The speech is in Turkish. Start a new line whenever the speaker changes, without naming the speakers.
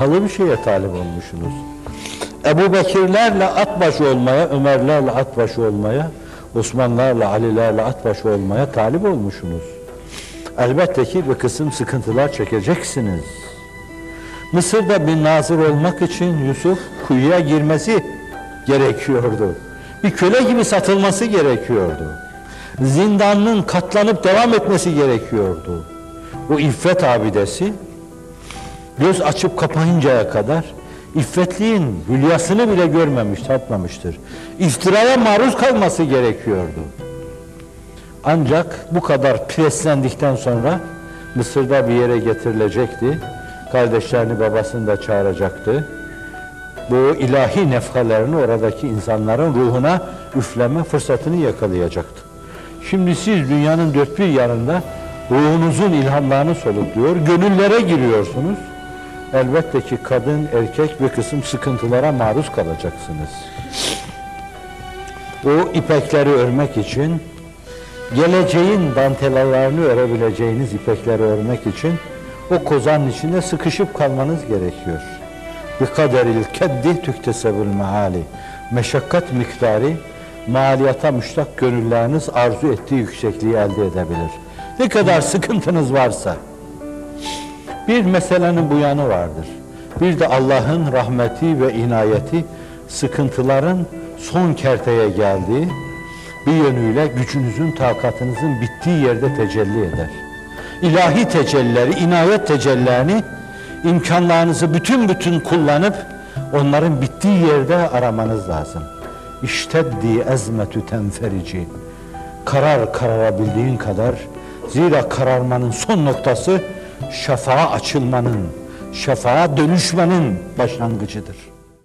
pahalı bir şeye talip olmuşsunuz. Ebu Bekirlerle at başı olmaya, Ömerlerle at başı olmaya, Osmanlarla, Alilerle at başı olmaya talip olmuşsunuz. Elbette ki bir kısım sıkıntılar çekeceksiniz. Mısır'da bir nazır olmak için Yusuf kuyuya girmesi gerekiyordu. Bir köle gibi satılması gerekiyordu. Zindanın katlanıp devam etmesi gerekiyordu. O iffet abidesi göz açıp kapayıncaya kadar iffetliğin hülyasını bile görmemiş, tatmamıştır. İftiraya maruz kalması gerekiyordu. Ancak bu kadar preslendikten sonra Mısır'da bir yere getirilecekti. Kardeşlerini babasını da çağıracaktı. Bu ilahi nefkalerini oradaki insanların ruhuna üfleme fırsatını yakalayacaktı. Şimdi siz dünyanın dört bir yanında ruhunuzun ilhamlarını solukluyor, gönüllere giriyorsunuz. Elbette ki kadın, erkek bir kısım sıkıntılara maruz kalacaksınız. O ipekleri örmek için geleceğin dantelalarını örebileceğiniz ipekleri örmek için o kozanın içinde sıkışıp kalmanız gerekiyor. Bi kaderil keddi tüktesebül meali. Meşakkat miktarı maliyata müştak gönülleriniz arzu ettiği yüksekliği elde edebilir. Ne kadar sıkıntınız varsa. Bir meselenin bu yanı vardır. Bir de Allah'ın rahmeti ve inayeti sıkıntıların son kerteye geldiği, bir yönüyle gücünüzün, takatınızın bittiği yerde tecelli eder. İlahi tecellileri, inayet tecellilerini imkanlarınızı bütün bütün kullanıp onların bittiği yerde aramanız lazım. İşteddi ezmetü tenferici. Karar kararabildiğin kadar zira kararmanın son noktası şafağa açılmanın, şafağa dönüşmenin başlangıcıdır.